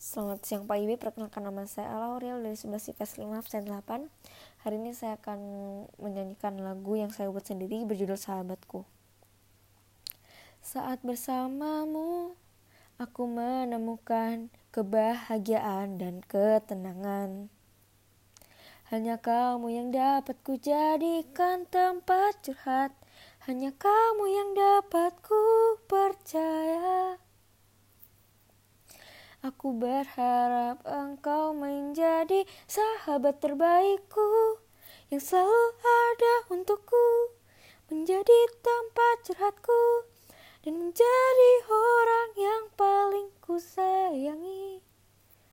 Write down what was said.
Selamat siang Pak Ibi, perkenalkan nama saya Aurel dari 11 IPS 5 absen 8 Hari ini saya akan menyanyikan lagu yang saya buat sendiri berjudul Sahabatku. Saat bersamamu, aku menemukan kebahagiaan dan ketenangan. Hanya kamu yang dapat ku jadikan tempat curhat. Hanya kamu yang dapat ku Aku berharap engkau menjadi sahabat terbaikku Yang selalu ada untukku Menjadi tempat curhatku Dan menjadi